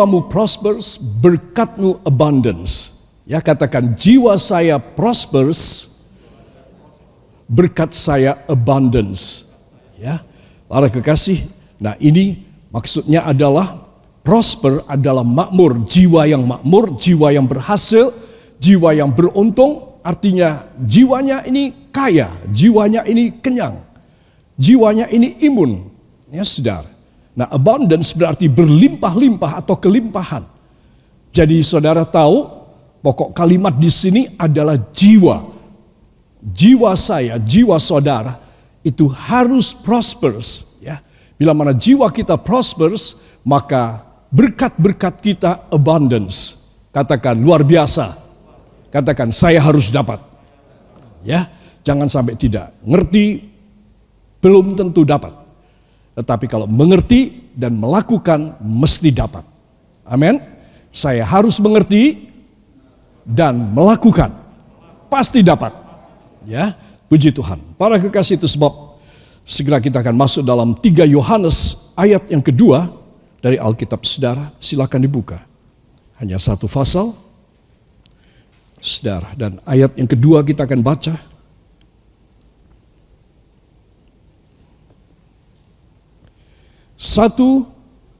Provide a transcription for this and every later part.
jiwamu prospers, berkatmu abundance. Ya, katakan jiwa saya prospers, berkat saya abundance. Ya. Para kekasih, nah ini maksudnya adalah prosper adalah makmur, jiwa yang makmur, jiwa yang berhasil, jiwa yang beruntung, artinya jiwanya ini kaya, jiwanya ini kenyang, jiwanya ini imun. Ya, Saudara. Nah, abundance berarti berlimpah-limpah atau kelimpahan. Jadi saudara tahu pokok kalimat di sini adalah jiwa jiwa saya, jiwa saudara itu harus prosperous ya. Bila mana jiwa kita prosperous, maka berkat-berkat kita abundance. Katakan luar biasa. Katakan saya harus dapat. Ya, jangan sampai tidak. Ngerti belum tentu dapat. Tetapi kalau mengerti dan melakukan mesti dapat. Amin. Saya harus mengerti dan melakukan. Pasti dapat. Ya, puji Tuhan. Para kekasih itu sebab segera kita akan masuk dalam 3 Yohanes ayat yang kedua dari Alkitab Saudara. Silakan dibuka. Hanya satu pasal. Saudara, dan ayat yang kedua kita akan baca. Satu,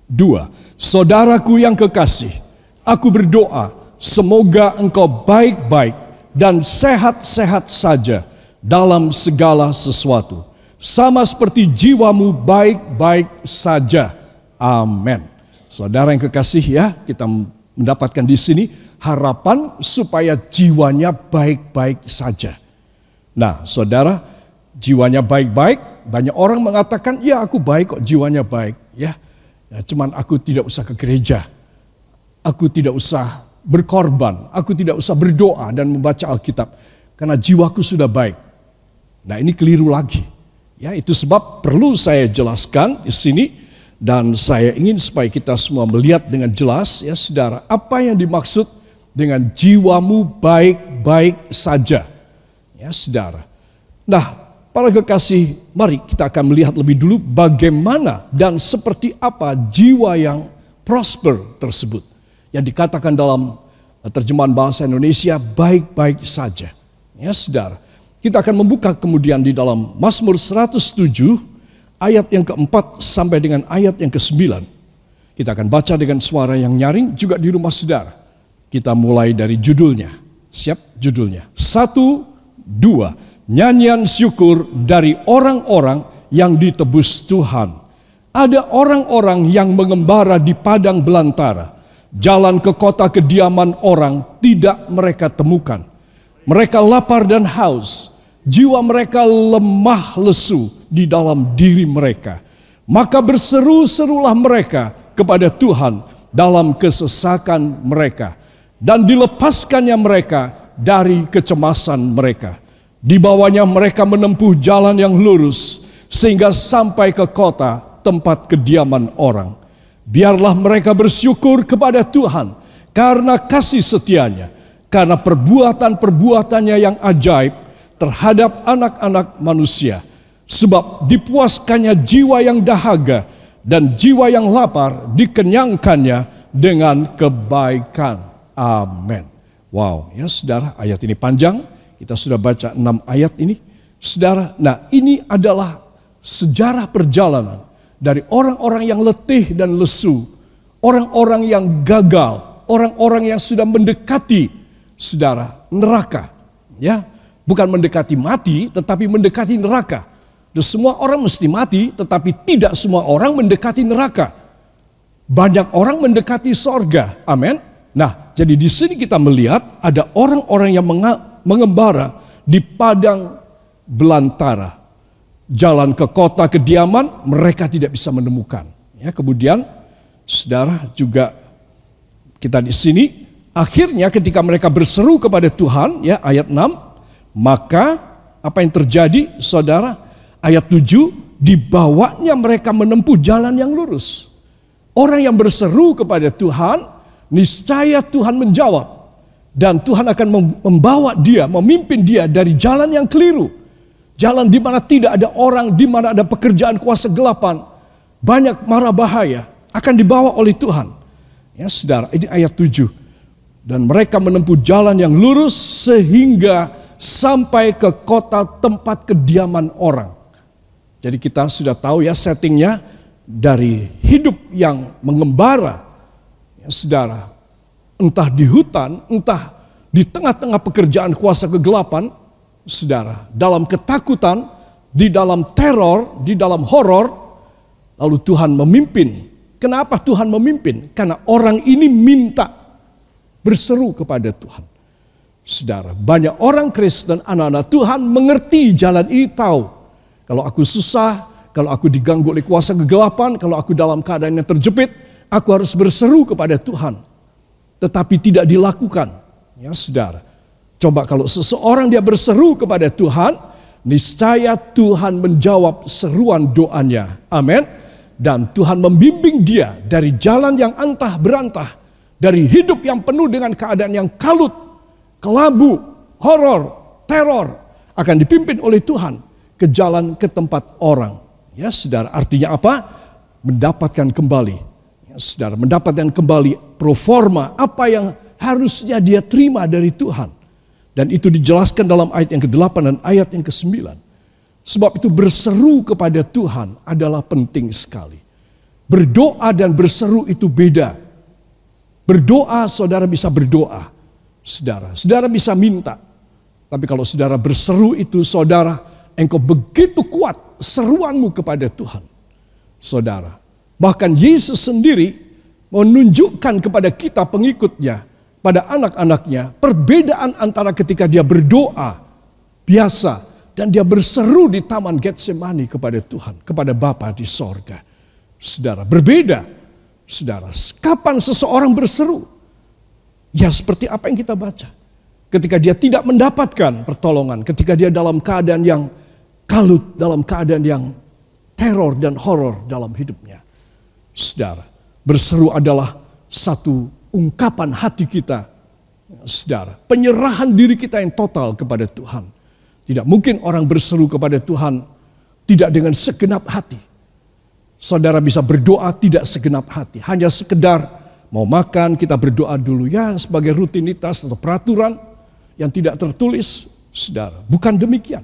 dua. Saudaraku yang kekasih, aku berdoa semoga engkau baik-baik dan sehat-sehat saja dalam segala sesuatu. Sama seperti jiwamu baik-baik saja. Amin. Saudara yang kekasih ya, kita mendapatkan di sini harapan supaya jiwanya baik-baik saja. Nah, saudara, jiwanya baik-baik, banyak orang mengatakan, "Ya, aku baik kok, jiwanya baik." Ya. ya cuman aku tidak usah ke gereja. Aku tidak usah berkorban, aku tidak usah berdoa dan membaca Alkitab karena jiwaku sudah baik. Nah, ini keliru lagi. Ya, itu sebab perlu saya jelaskan di sini dan saya ingin supaya kita semua melihat dengan jelas ya Saudara, apa yang dimaksud dengan jiwamu baik-baik saja. Ya, Saudara. Nah, para kekasih, mari kita akan melihat lebih dulu bagaimana dan seperti apa jiwa yang prosper tersebut yang dikatakan dalam eh, terjemahan bahasa Indonesia baik-baik saja. Ya saudara, kita akan membuka kemudian di dalam Mazmur 107 ayat yang keempat sampai dengan ayat yang kesembilan. Kita akan baca dengan suara yang nyaring juga di rumah saudara. Kita mulai dari judulnya. Siap judulnya. Satu, dua. Nyanyian syukur dari orang-orang yang ditebus Tuhan. Ada orang-orang yang mengembara di padang belantara Jalan ke kota kediaman orang tidak mereka temukan. Mereka lapar dan haus, jiwa mereka lemah lesu di dalam diri mereka. Maka berseru-serulah mereka kepada Tuhan dalam kesesakan mereka dan dilepaskannya mereka dari kecemasan mereka. Di bawahnya mereka menempuh jalan yang lurus sehingga sampai ke kota tempat kediaman orang. Biarlah mereka bersyukur kepada Tuhan karena kasih setianya, karena perbuatan-perbuatannya yang ajaib terhadap anak-anak manusia. Sebab dipuaskannya jiwa yang dahaga dan jiwa yang lapar dikenyangkannya dengan kebaikan. Amin. Wow, ya saudara, ayat ini panjang. Kita sudah baca enam ayat ini. Saudara, nah ini adalah sejarah perjalanan dari orang-orang yang letih dan lesu, orang-orang yang gagal, orang-orang yang sudah mendekati saudara neraka, ya, bukan mendekati mati, tetapi mendekati neraka. Dan semua orang mesti mati, tetapi tidak semua orang mendekati neraka. Banyak orang mendekati sorga, amin. Nah, jadi di sini kita melihat ada orang-orang yang mengembara di padang belantara jalan ke kota kediaman, mereka tidak bisa menemukan. Ya, kemudian saudara juga kita di sini akhirnya ketika mereka berseru kepada Tuhan ya ayat 6 maka apa yang terjadi saudara ayat 7 dibawanya mereka menempuh jalan yang lurus. Orang yang berseru kepada Tuhan niscaya Tuhan menjawab dan Tuhan akan membawa dia, memimpin dia dari jalan yang keliru Jalan di mana tidak ada orang, di mana ada pekerjaan kuasa gelapan, banyak mara bahaya akan dibawa oleh Tuhan. Ya saudara, ini ayat 7. Dan mereka menempuh jalan yang lurus sehingga sampai ke kota tempat kediaman orang. Jadi kita sudah tahu ya settingnya dari hidup yang mengembara. Ya saudara, entah di hutan, entah di tengah-tengah pekerjaan kuasa kegelapan, saudara, dalam ketakutan, di dalam teror, di dalam horor, lalu Tuhan memimpin Kenapa Tuhan memimpin? Karena orang ini minta berseru kepada Tuhan. Saudara, banyak orang Kristen, anak-anak Tuhan mengerti jalan ini tahu. Kalau aku susah, kalau aku diganggu oleh kuasa kegelapan, kalau aku dalam keadaan yang terjepit, aku harus berseru kepada Tuhan. Tetapi tidak dilakukan. Ya saudara, coba kalau seseorang dia berseru kepada Tuhan, niscaya Tuhan menjawab seruan doanya. Amin dan Tuhan membimbing dia dari jalan yang antah berantah, dari hidup yang penuh dengan keadaan yang kalut, kelabu, horor, teror, akan dipimpin oleh Tuhan ke jalan ke tempat orang. Ya, saudara, artinya apa? Mendapatkan kembali. Ya, saudara, mendapatkan kembali proforma apa yang harusnya dia terima dari Tuhan. Dan itu dijelaskan dalam ayat yang ke-8 dan ayat yang ke-9. Sebab itu berseru kepada Tuhan adalah penting sekali. Berdoa dan berseru itu beda. Berdoa saudara bisa berdoa. Saudara, saudara bisa minta. Tapi kalau saudara berseru itu saudara, engkau begitu kuat seruanmu kepada Tuhan. Saudara, bahkan Yesus sendiri menunjukkan kepada kita pengikutnya, pada anak-anaknya, perbedaan antara ketika dia berdoa biasa dan dia berseru di taman Getsemani kepada Tuhan, kepada Bapa di sorga. Saudara, berbeda. Saudara, kapan seseorang berseru? Ya seperti apa yang kita baca. Ketika dia tidak mendapatkan pertolongan, ketika dia dalam keadaan yang kalut, dalam keadaan yang teror dan horor dalam hidupnya. Saudara, berseru adalah satu ungkapan hati kita. Saudara, penyerahan diri kita yang total kepada Tuhan tidak mungkin orang berseru kepada Tuhan tidak dengan segenap hati. Saudara bisa berdoa tidak segenap hati, hanya sekedar mau makan kita berdoa dulu ya sebagai rutinitas atau peraturan yang tidak tertulis. Saudara, bukan demikian.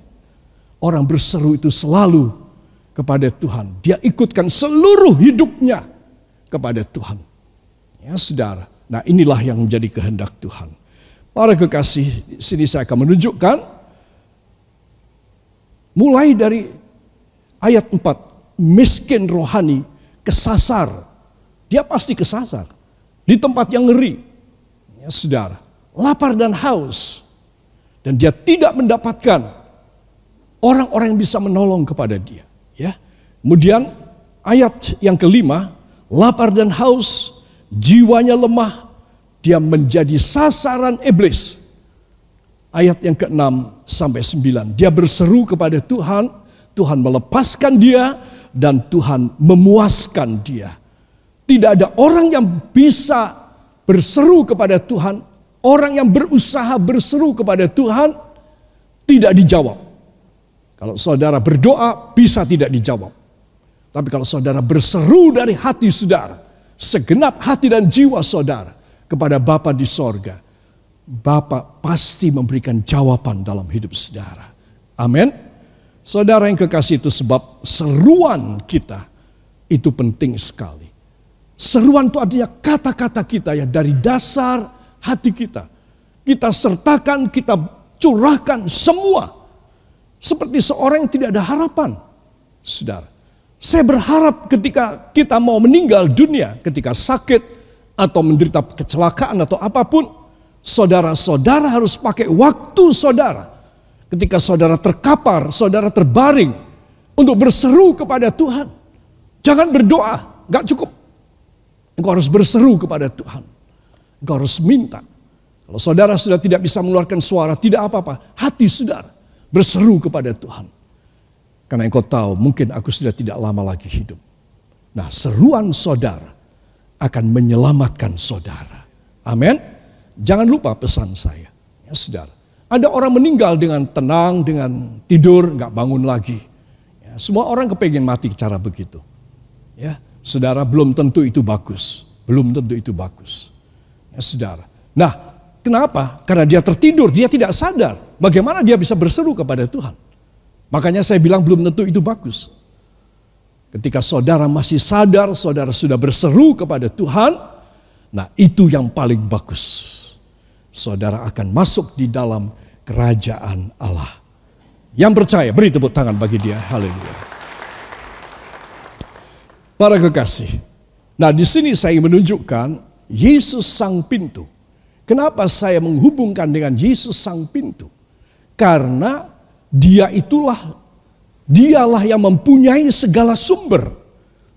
Orang berseru itu selalu kepada Tuhan. Dia ikutkan seluruh hidupnya kepada Tuhan. Ya, Saudara. Nah, inilah yang menjadi kehendak Tuhan. Para kekasih, sini saya akan menunjukkan Mulai dari ayat 4, miskin rohani kesasar. Dia pasti kesasar. Di tempat yang ngeri. Ya saudara, lapar dan haus. Dan dia tidak mendapatkan orang-orang yang bisa menolong kepada dia. Ya. Kemudian ayat yang kelima, lapar dan haus, jiwanya lemah, dia menjadi sasaran iblis ayat yang ke-6 sampai 9. Dia berseru kepada Tuhan, Tuhan melepaskan dia dan Tuhan memuaskan dia. Tidak ada orang yang bisa berseru kepada Tuhan, orang yang berusaha berseru kepada Tuhan tidak dijawab. Kalau saudara berdoa bisa tidak dijawab. Tapi kalau saudara berseru dari hati saudara, segenap hati dan jiwa saudara kepada Bapa di sorga, Bapak pasti memberikan jawaban dalam hidup saudara. Amin. Saudara yang kekasih itu sebab seruan kita itu penting sekali. Seruan itu artinya kata-kata kita ya dari dasar hati kita. Kita sertakan, kita curahkan semua. Seperti seorang yang tidak ada harapan. Saudara, saya berharap ketika kita mau meninggal dunia, ketika sakit atau menderita kecelakaan atau apa pun, saudara-saudara harus pakai waktu saudara. Ketika saudara terkapar, saudara terbaring untuk berseru kepada Tuhan. Jangan berdoa, gak cukup. Engkau harus berseru kepada Tuhan. Engkau harus minta. Kalau saudara sudah tidak bisa mengeluarkan suara, tidak apa-apa. Hati saudara berseru kepada Tuhan. Karena engkau tahu mungkin aku sudah tidak lama lagi hidup. Nah seruan saudara akan menyelamatkan saudara. Amin. Jangan lupa pesan saya. Ya saudara. Ada orang meninggal dengan tenang, dengan tidur, nggak bangun lagi. Ya, semua orang kepengen mati cara begitu. Ya, saudara belum tentu itu bagus. belum tentu itu bagus. Ya, saudara. Nah, kenapa? Karena dia tertidur, dia tidak sadar. Bagaimana dia bisa berseru kepada Tuhan? Makanya saya bilang belum tentu itu bagus. Ketika saudara masih sadar, saudara sudah berseru kepada Tuhan, nah itu yang paling bagus. Saudara akan masuk di dalam kerajaan Allah. Yang percaya, beri tepuk tangan bagi dia. Haleluya. Para kekasih. Nah, di sini saya menunjukkan Yesus sang pintu. Kenapa saya menghubungkan dengan Yesus sang pintu? Karena dia itulah dialah yang mempunyai segala sumber,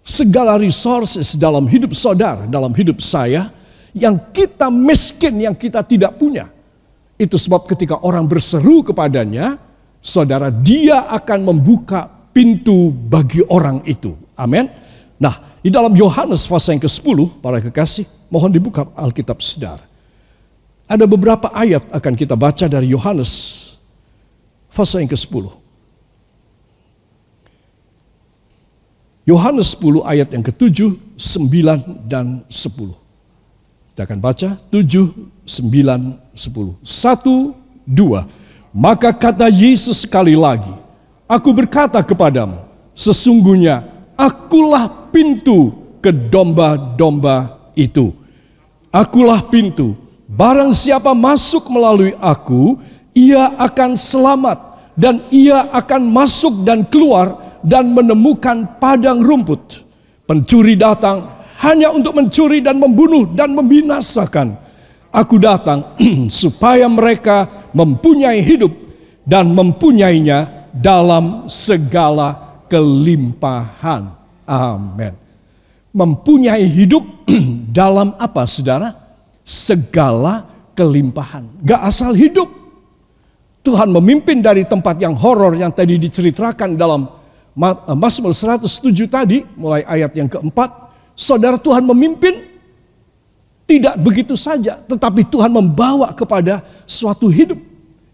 segala resources dalam hidup saudara, dalam hidup saya yang kita miskin, yang kita tidak punya. Itu sebab ketika orang berseru kepadanya, saudara, dia akan membuka pintu bagi orang itu. Amin. Nah, di dalam Yohanes pasal yang ke-10, para kekasih, mohon dibuka Alkitab saudara. Ada beberapa ayat akan kita baca dari Yohanes pasal yang ke-10. Yohanes 10 ayat yang ke-7, 9 dan 10. Kita akan baca 7, 9, 10. Satu, dua. Maka kata Yesus sekali lagi, Aku berkata kepadamu, sesungguhnya akulah pintu ke domba-domba itu. Akulah pintu. Barang siapa masuk melalui aku, ia akan selamat dan ia akan masuk dan keluar dan menemukan padang rumput. Pencuri datang hanya untuk mencuri dan membunuh dan membinasakan. Aku datang supaya mereka mempunyai hidup dan mempunyainya dalam segala kelimpahan. Amin. Mempunyai hidup dalam apa saudara? Segala kelimpahan. Gak asal hidup. Tuhan memimpin dari tempat yang horor yang tadi diceritakan dalam eh, Mazmur 107 tadi, mulai ayat yang keempat. Saudara Tuhan memimpin tidak begitu saja, tetapi Tuhan membawa kepada suatu hidup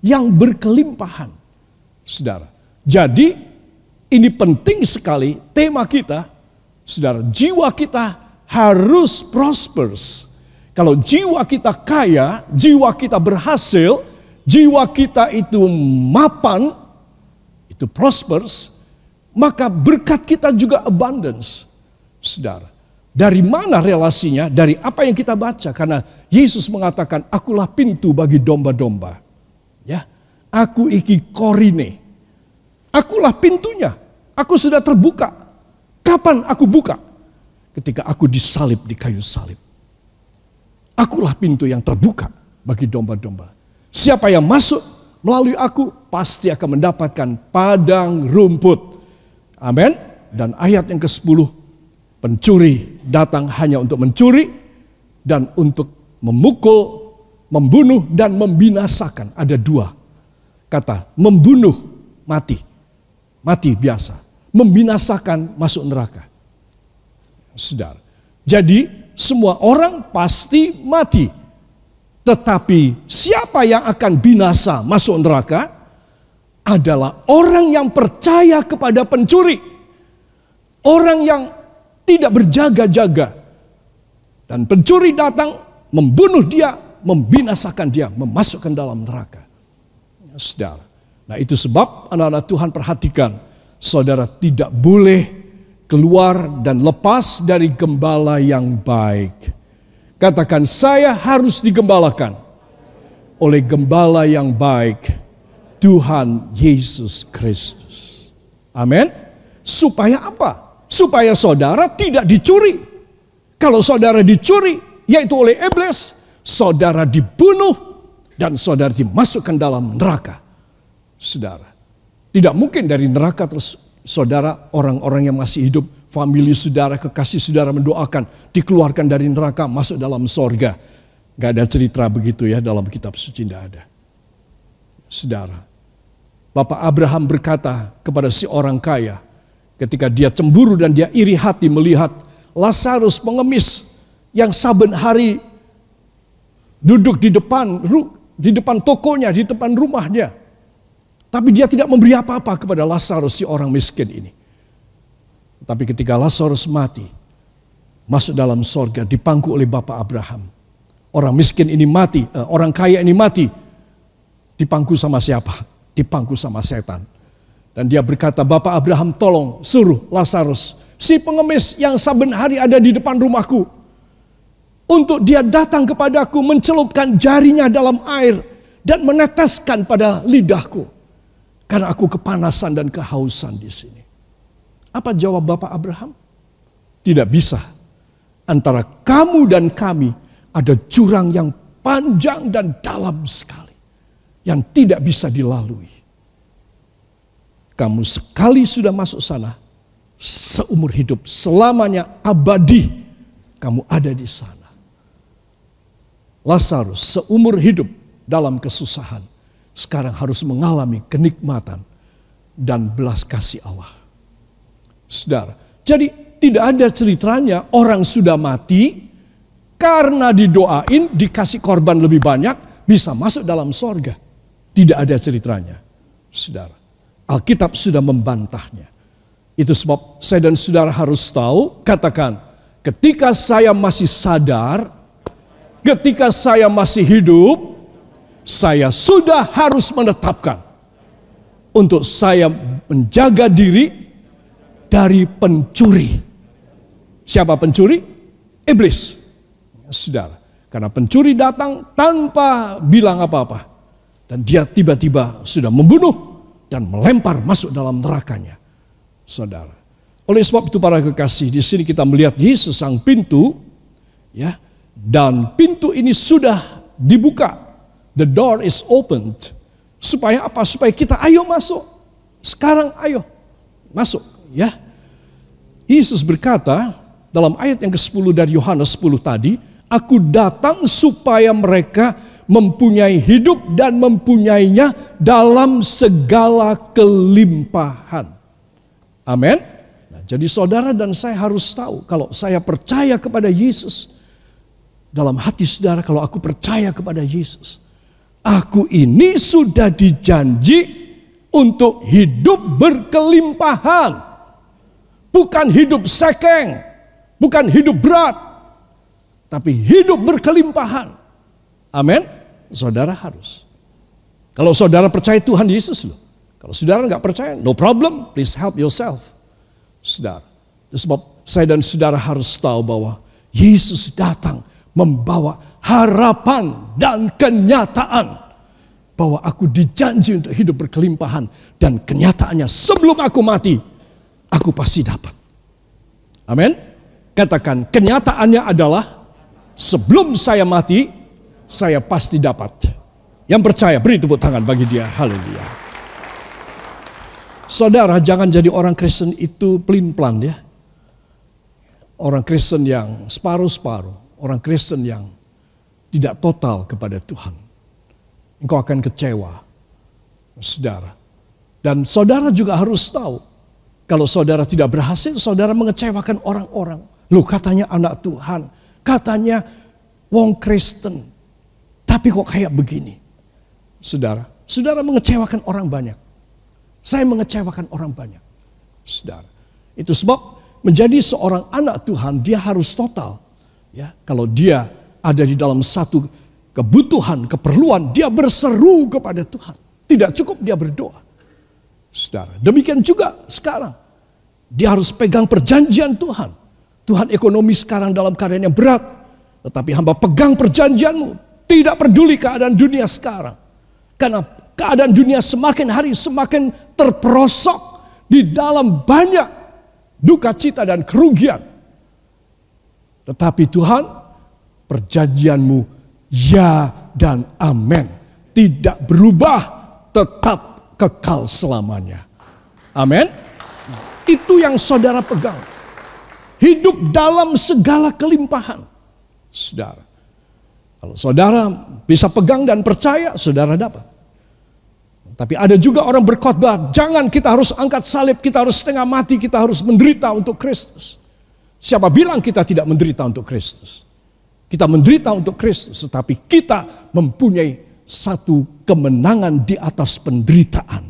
yang berkelimpahan saudara. Jadi ini penting sekali tema kita, saudara. Jiwa kita harus prosperous. Kalau jiwa kita kaya, jiwa kita berhasil, jiwa kita itu mapan, itu prosperous, maka berkat kita juga abundance. Saudara, dari mana relasinya? Dari apa yang kita baca. Karena Yesus mengatakan, akulah pintu bagi domba-domba. Ya, Aku iki korine. Akulah pintunya. Aku sudah terbuka. Kapan aku buka? Ketika aku disalib di kayu salib. Akulah pintu yang terbuka bagi domba-domba. Siapa yang masuk melalui aku pasti akan mendapatkan padang rumput. Amin. Dan ayat yang ke-10, pencuri datang hanya untuk mencuri dan untuk memukul, membunuh dan membinasakan. Ada dua kata membunuh mati. Mati biasa. Membinasakan masuk neraka. Saudara. Jadi semua orang pasti mati. Tetapi siapa yang akan binasa masuk neraka adalah orang yang percaya kepada pencuri. Orang yang tidak berjaga-jaga. Dan pencuri datang membunuh dia, membinasakan dia, memasukkan dalam neraka saudara. Nah itu sebab anak-anak Tuhan perhatikan, saudara tidak boleh keluar dan lepas dari gembala yang baik. Katakan saya harus digembalakan oleh gembala yang baik, Tuhan Yesus Kristus. Amin. Supaya apa? Supaya saudara tidak dicuri. Kalau saudara dicuri, yaitu oleh iblis, saudara dibunuh dan saudara dimasukkan dalam neraka. Saudara, tidak mungkin dari neraka terus saudara orang-orang yang masih hidup, famili saudara, kekasih saudara mendoakan dikeluarkan dari neraka masuk dalam sorga. Gak ada cerita begitu ya dalam kitab suci tidak ada. Saudara, Bapak Abraham berkata kepada si orang kaya ketika dia cemburu dan dia iri hati melihat Lazarus pengemis yang saben hari duduk di depan di depan tokonya, di depan rumahnya. Tapi dia tidak memberi apa-apa kepada Lazarus si orang miskin ini. Tapi ketika Lazarus mati, masuk dalam sorga dipangku oleh Bapak Abraham. Orang miskin ini mati, eh, orang kaya ini mati. Dipangku sama siapa? Dipangku sama setan. Dan dia berkata, Bapak Abraham tolong suruh Lazarus, si pengemis yang saben hari ada di depan rumahku. Untuk dia datang kepadaku mencelupkan jarinya dalam air dan meneteskan pada lidahku. Karena aku kepanasan dan kehausan di sini. Apa jawab Bapak Abraham? Tidak bisa. Antara kamu dan kami ada jurang yang panjang dan dalam sekali. Yang tidak bisa dilalui. Kamu sekali sudah masuk sana, seumur hidup, selamanya abadi, kamu ada di sana. Lazarus seumur hidup dalam kesusahan, sekarang harus mengalami kenikmatan dan belas kasih Allah. Saudara, jadi tidak ada ceritanya orang sudah mati karena didoain dikasih korban lebih banyak bisa masuk dalam sorga. Tidak ada ceritanya. Saudara, Alkitab sudah membantahnya. Itu sebab saya dan saudara harus tahu, katakan, ketika saya masih sadar, ketika saya masih hidup, saya sudah harus menetapkan untuk saya menjaga diri dari pencuri. Siapa pencuri? Iblis. Saudara, karena pencuri datang tanpa bilang apa-apa. Dan dia tiba-tiba sudah membunuh dan melempar masuk dalam nerakanya. Saudara. Oleh sebab itu para kekasih, di sini kita melihat Yesus sang pintu ya. Dan pintu ini sudah dibuka. The door is opened. Supaya apa? Supaya kita ayo masuk. Sekarang ayo masuk ya. Yesus berkata dalam ayat yang ke-10 dari Yohanes 10 tadi, aku datang supaya mereka mempunyai hidup dan mempunyainya dalam segala kelimpahan. Amin. Nah, jadi saudara dan saya harus tahu kalau saya percaya kepada Yesus dalam hati saudara kalau aku percaya kepada Yesus, aku ini sudah dijanji untuk hidup berkelimpahan. Bukan hidup sekeng, bukan hidup berat, tapi hidup berkelimpahan. Amin. Saudara harus. Kalau saudara percaya Tuhan Yesus loh. Kalau saudara nggak percaya, no problem, please help yourself. Saudara. Sebab saya dan saudara harus tahu bahwa Yesus datang membawa harapan dan kenyataan bahwa aku dijanji untuk hidup berkelimpahan dan kenyataannya sebelum aku mati aku pasti dapat. Amin. Katakan kenyataannya adalah sebelum saya mati saya pasti dapat. Yang percaya beri tepuk tangan bagi dia. Haleluya. Saudara jangan jadi orang Kristen itu pelin-pelan ya. Orang Kristen yang separuh-separuh. Orang Kristen yang tidak total kepada Tuhan. Engkau akan kecewa. Saudara. Dan saudara juga harus tahu. Kalau saudara tidak berhasil, saudara mengecewakan orang-orang. Lu katanya anak Tuhan. Katanya wong Kristen. Tapi kok kayak begini? Saudara, saudara mengecewakan orang banyak. Saya mengecewakan orang banyak. Saudara, itu sebab menjadi seorang anak Tuhan dia harus total. Ya, kalau dia ada di dalam satu kebutuhan, keperluan, dia berseru kepada Tuhan. Tidak cukup dia berdoa. Saudara, demikian juga sekarang. Dia harus pegang perjanjian Tuhan. Tuhan ekonomi sekarang dalam keadaan yang berat. Tetapi hamba pegang perjanjianmu. Tidak peduli keadaan dunia sekarang. Karena keadaan dunia semakin hari semakin terperosok di dalam banyak duka cita dan kerugian. Tetapi Tuhan, perjanjianmu ya dan amin. Tidak berubah, tetap kekal selamanya. Amin. Itu yang saudara pegang. Hidup dalam segala kelimpahan. Saudara. Kalau saudara bisa pegang dan percaya, saudara dapat. Tapi ada juga orang berkhotbah, jangan kita harus angkat salib, kita harus setengah mati, kita harus menderita untuk Kristus. Siapa bilang kita tidak menderita untuk Kristus? Kita menderita untuk Kristus, tetapi kita mempunyai satu kemenangan di atas penderitaan.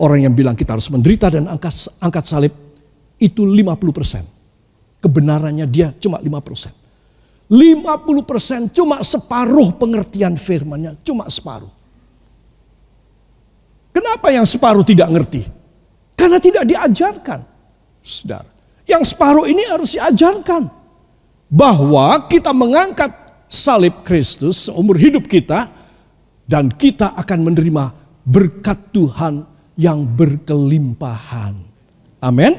Orang yang bilang kita harus menderita dan angkat, angkat salib, itu 50%. kebenarannya dia cuma 5%. 50% cuma separuh pengertian firmannya, cuma separuh. Kenapa yang separuh tidak ngerti? Karena tidak diajarkan. Saudara, yang separuh ini harus diajarkan. Bahwa kita mengangkat salib Kristus seumur hidup kita dan kita akan menerima berkat Tuhan yang berkelimpahan. Amin.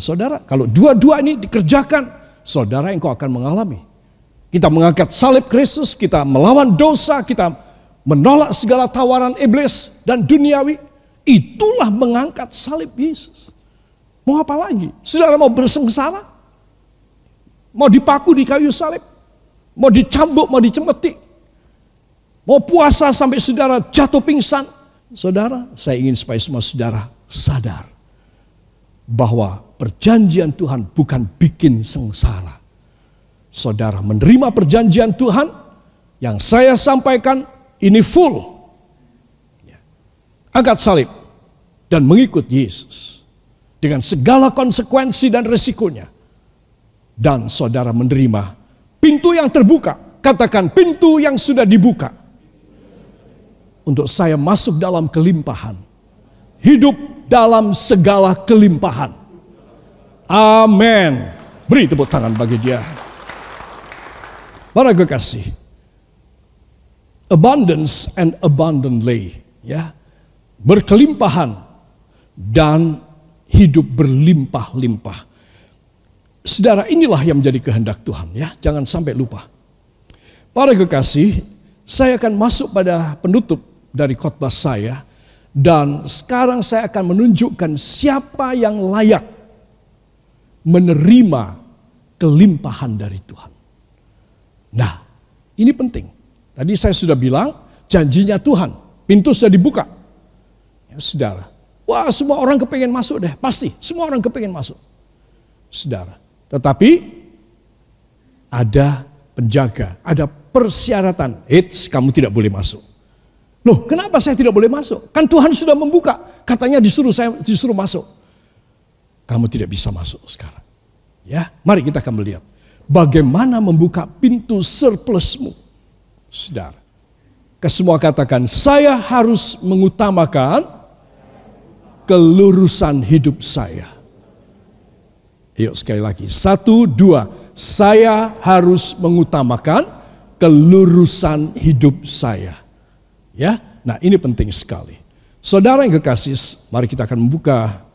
Saudara, kalau dua-dua ini dikerjakan, saudara engkau akan mengalami kita mengangkat salib Kristus, kita melawan dosa, kita menolak segala tawaran iblis dan duniawi. Itulah mengangkat salib Yesus. Mau apa lagi? Saudara mau bersengsara? Mau dipaku di kayu salib? Mau dicambuk, mau dicemeti? Mau puasa sampai saudara jatuh pingsan? Saudara, saya ingin supaya semua saudara sadar bahwa perjanjian Tuhan bukan bikin sengsara saudara menerima perjanjian Tuhan yang saya sampaikan ini full. Ya. Angkat salib dan mengikut Yesus dengan segala konsekuensi dan resikonya. Dan saudara menerima pintu yang terbuka. Katakan pintu yang sudah dibuka. Untuk saya masuk dalam kelimpahan. Hidup dalam segala kelimpahan. Amin. Beri tepuk tangan bagi dia. Para kekasih, abundance and abundantly, ya, berkelimpahan dan hidup berlimpah-limpah. Saudara, inilah yang menjadi kehendak Tuhan, ya, jangan sampai lupa. Para kekasih, saya akan masuk pada penutup dari khotbah saya dan sekarang saya akan menunjukkan siapa yang layak menerima kelimpahan dari Tuhan. Nah, ini penting. Tadi saya sudah bilang, janjinya Tuhan, pintu sudah dibuka. Ya, saudara, wah semua orang kepengen masuk deh, pasti. Semua orang kepengen masuk. Saudara, tetapi ada penjaga, ada persyaratan. Eits, kamu tidak boleh masuk. Loh, kenapa saya tidak boleh masuk? Kan Tuhan sudah membuka. Katanya disuruh saya disuruh masuk. Kamu tidak bisa masuk sekarang. Ya, mari kita akan melihat bagaimana membuka pintu surplusmu. Saudara, kesemua katakan, saya harus mengutamakan kelurusan hidup saya. Yuk sekali lagi, satu, dua, saya harus mengutamakan kelurusan hidup saya. Ya, nah ini penting sekali. Saudara yang kekasih, mari kita akan membuka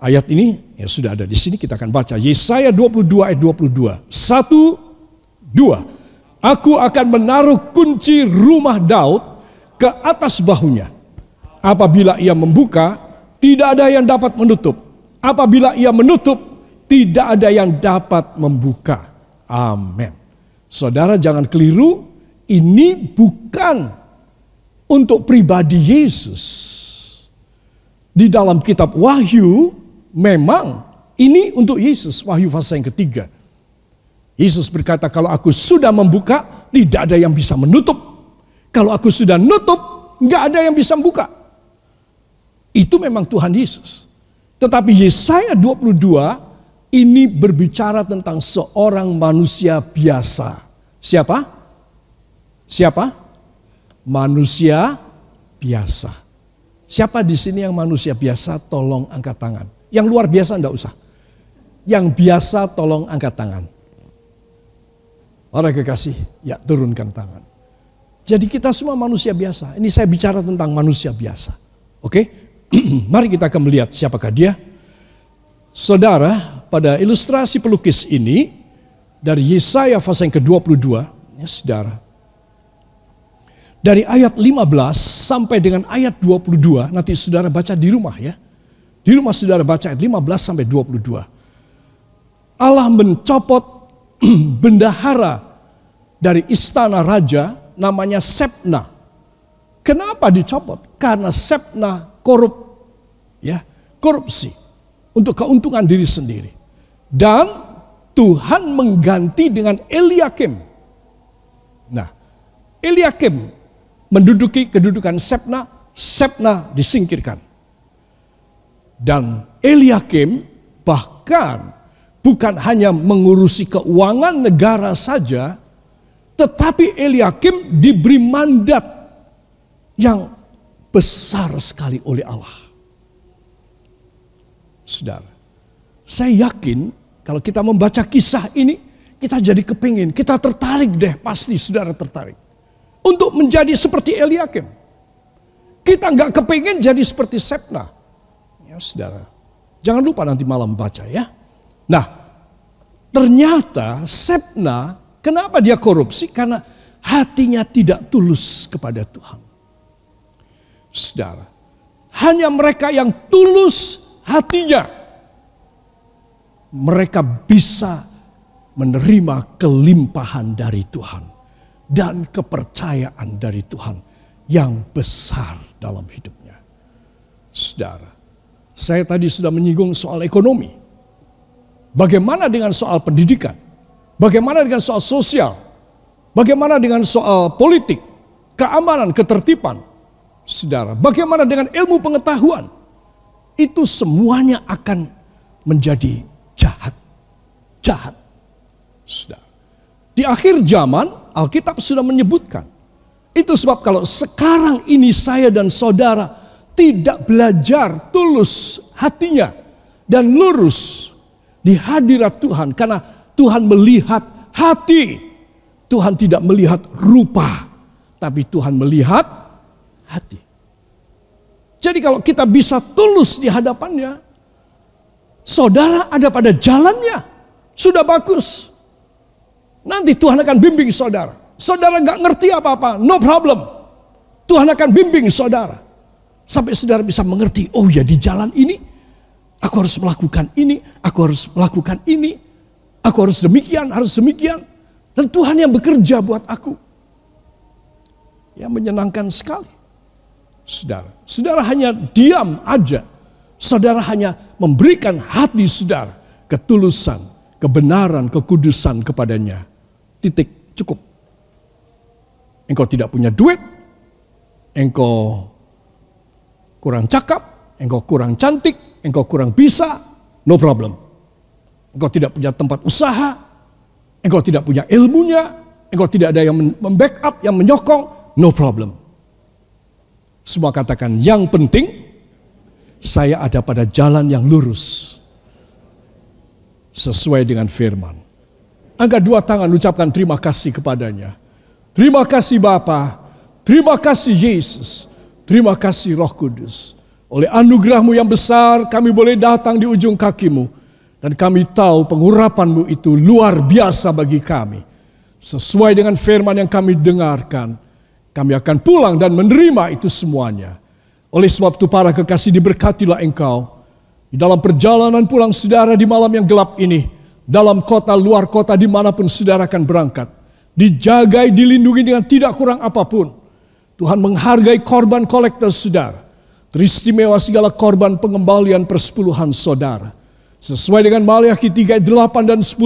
Ayat ini ya sudah ada di sini kita akan baca. Yesaya 22 ayat 22. Satu, dua. Aku akan menaruh kunci rumah Daud ke atas bahunya. Apabila ia membuka, tidak ada yang dapat menutup. Apabila ia menutup, tidak ada yang dapat membuka. Amin. Saudara jangan keliru, ini bukan untuk pribadi Yesus. Di dalam kitab Wahyu memang ini untuk Yesus, wahyu fase yang ketiga. Yesus berkata, kalau aku sudah membuka, tidak ada yang bisa menutup. Kalau aku sudah nutup, nggak ada yang bisa membuka. Itu memang Tuhan Yesus. Tetapi Yesaya 22 ini berbicara tentang seorang manusia biasa. Siapa? Siapa? Manusia biasa. Siapa di sini yang manusia biasa? Tolong angkat tangan. Yang luar biasa enggak usah. Yang biasa tolong angkat tangan. Orang kekasih, ya turunkan tangan. Jadi kita semua manusia biasa. Ini saya bicara tentang manusia biasa. Oke? Mari kita akan melihat siapakah dia. Saudara, pada ilustrasi pelukis ini dari Yesaya pasal yang ke-22, ya saudara. Dari ayat 15 sampai dengan ayat 22, nanti saudara baca di rumah ya. Di rumah saudara baca ayat 15 sampai 22. Allah mencopot bendahara dari istana raja namanya Sepna. Kenapa dicopot? Karena Sepna korup ya, korupsi untuk keuntungan diri sendiri. Dan Tuhan mengganti dengan Eliakim. Nah, Eliakim menduduki kedudukan Sepna, Sepna disingkirkan. Dan Eliakim bahkan bukan hanya mengurusi keuangan negara saja, tetapi Eliakim diberi mandat yang besar sekali oleh Allah. Saudara, saya yakin kalau kita membaca kisah ini, kita jadi kepingin, kita tertarik deh, pasti saudara tertarik. Untuk menjadi seperti Eliakim. Kita nggak kepingin jadi seperti Sepna. Ya saudara, jangan lupa nanti malam baca ya. Nah, ternyata Sepna, kenapa dia korupsi? Karena hatinya tidak tulus kepada Tuhan. Saudara, hanya mereka yang tulus hatinya, mereka bisa menerima kelimpahan dari Tuhan dan kepercayaan dari Tuhan yang besar dalam hidupnya. Saudara, saya tadi sudah menyinggung soal ekonomi. Bagaimana dengan soal pendidikan? Bagaimana dengan soal sosial? Bagaimana dengan soal politik, keamanan, ketertiban? Saudara, bagaimana dengan ilmu pengetahuan? Itu semuanya akan menjadi jahat. Jahat. Saudara. Di akhir zaman, Alkitab sudah menyebutkan itu sebab kalau sekarang ini saya dan saudara tidak belajar tulus hatinya dan lurus di hadirat Tuhan karena Tuhan melihat hati. Tuhan tidak melihat rupa, tapi Tuhan melihat hati. Jadi kalau kita bisa tulus di hadapannya, saudara ada pada jalannya, sudah bagus. Nanti Tuhan akan bimbing saudara. Saudara nggak ngerti apa-apa, no problem. Tuhan akan bimbing saudara. Sampai saudara bisa mengerti, oh ya di jalan ini, aku harus melakukan ini, aku harus melakukan ini. Aku harus demikian, harus demikian. Dan Tuhan yang bekerja buat aku. Yang menyenangkan sekali. Saudara, saudara hanya diam aja. Saudara hanya memberikan hati saudara ketulusan, kebenaran, kekudusan kepadanya. Titik, cukup engkau tidak punya duit, engkau kurang cakap, engkau kurang cantik, engkau kurang bisa, no problem. Engkau tidak punya tempat usaha, engkau tidak punya ilmunya, engkau tidak ada yang membackup, yang menyokong, no problem. Semua katakan yang penting saya ada pada jalan yang lurus. Sesuai dengan firman. Angkat dua tangan ucapkan terima kasih kepadanya. Terima kasih Bapa, terima kasih Yesus, terima kasih Roh Kudus. Oleh anugerahmu yang besar kami boleh datang di ujung kakimu. Dan kami tahu pengurapanmu itu luar biasa bagi kami. Sesuai dengan firman yang kami dengarkan. Kami akan pulang dan menerima itu semuanya. Oleh sebab itu para kekasih diberkatilah engkau. Di dalam perjalanan pulang saudara di malam yang gelap ini. Dalam kota, luar kota, di mana pun saudara akan berangkat dijagai, dilindungi dengan tidak kurang apa pun. Tuhan menghargai korban kolektor saudara. Teristimewa segala korban pengembalian persepuluhan saudara. Sesuai dengan Maliaki 3 ayat 8 dan 10.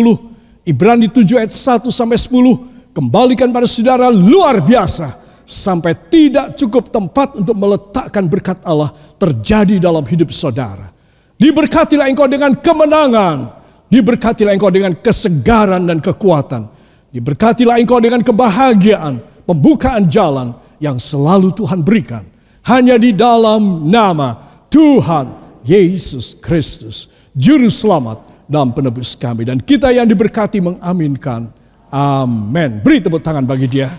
Ibrani 7 ayat 1 sampai 10. Kembalikan pada saudara luar biasa. Sampai tidak cukup tempat untuk meletakkan berkat Allah terjadi dalam hidup saudara. Diberkatilah engkau dengan kemenangan. Diberkatilah engkau dengan kesegaran dan kekuatan Diberkatilah engkau dengan kebahagiaan, pembukaan jalan yang selalu Tuhan berikan. Hanya di dalam nama Tuhan Yesus Kristus, Juru Selamat dan penebus kami. Dan kita yang diberkati mengaminkan. Amin. Beri tepuk tangan bagi dia.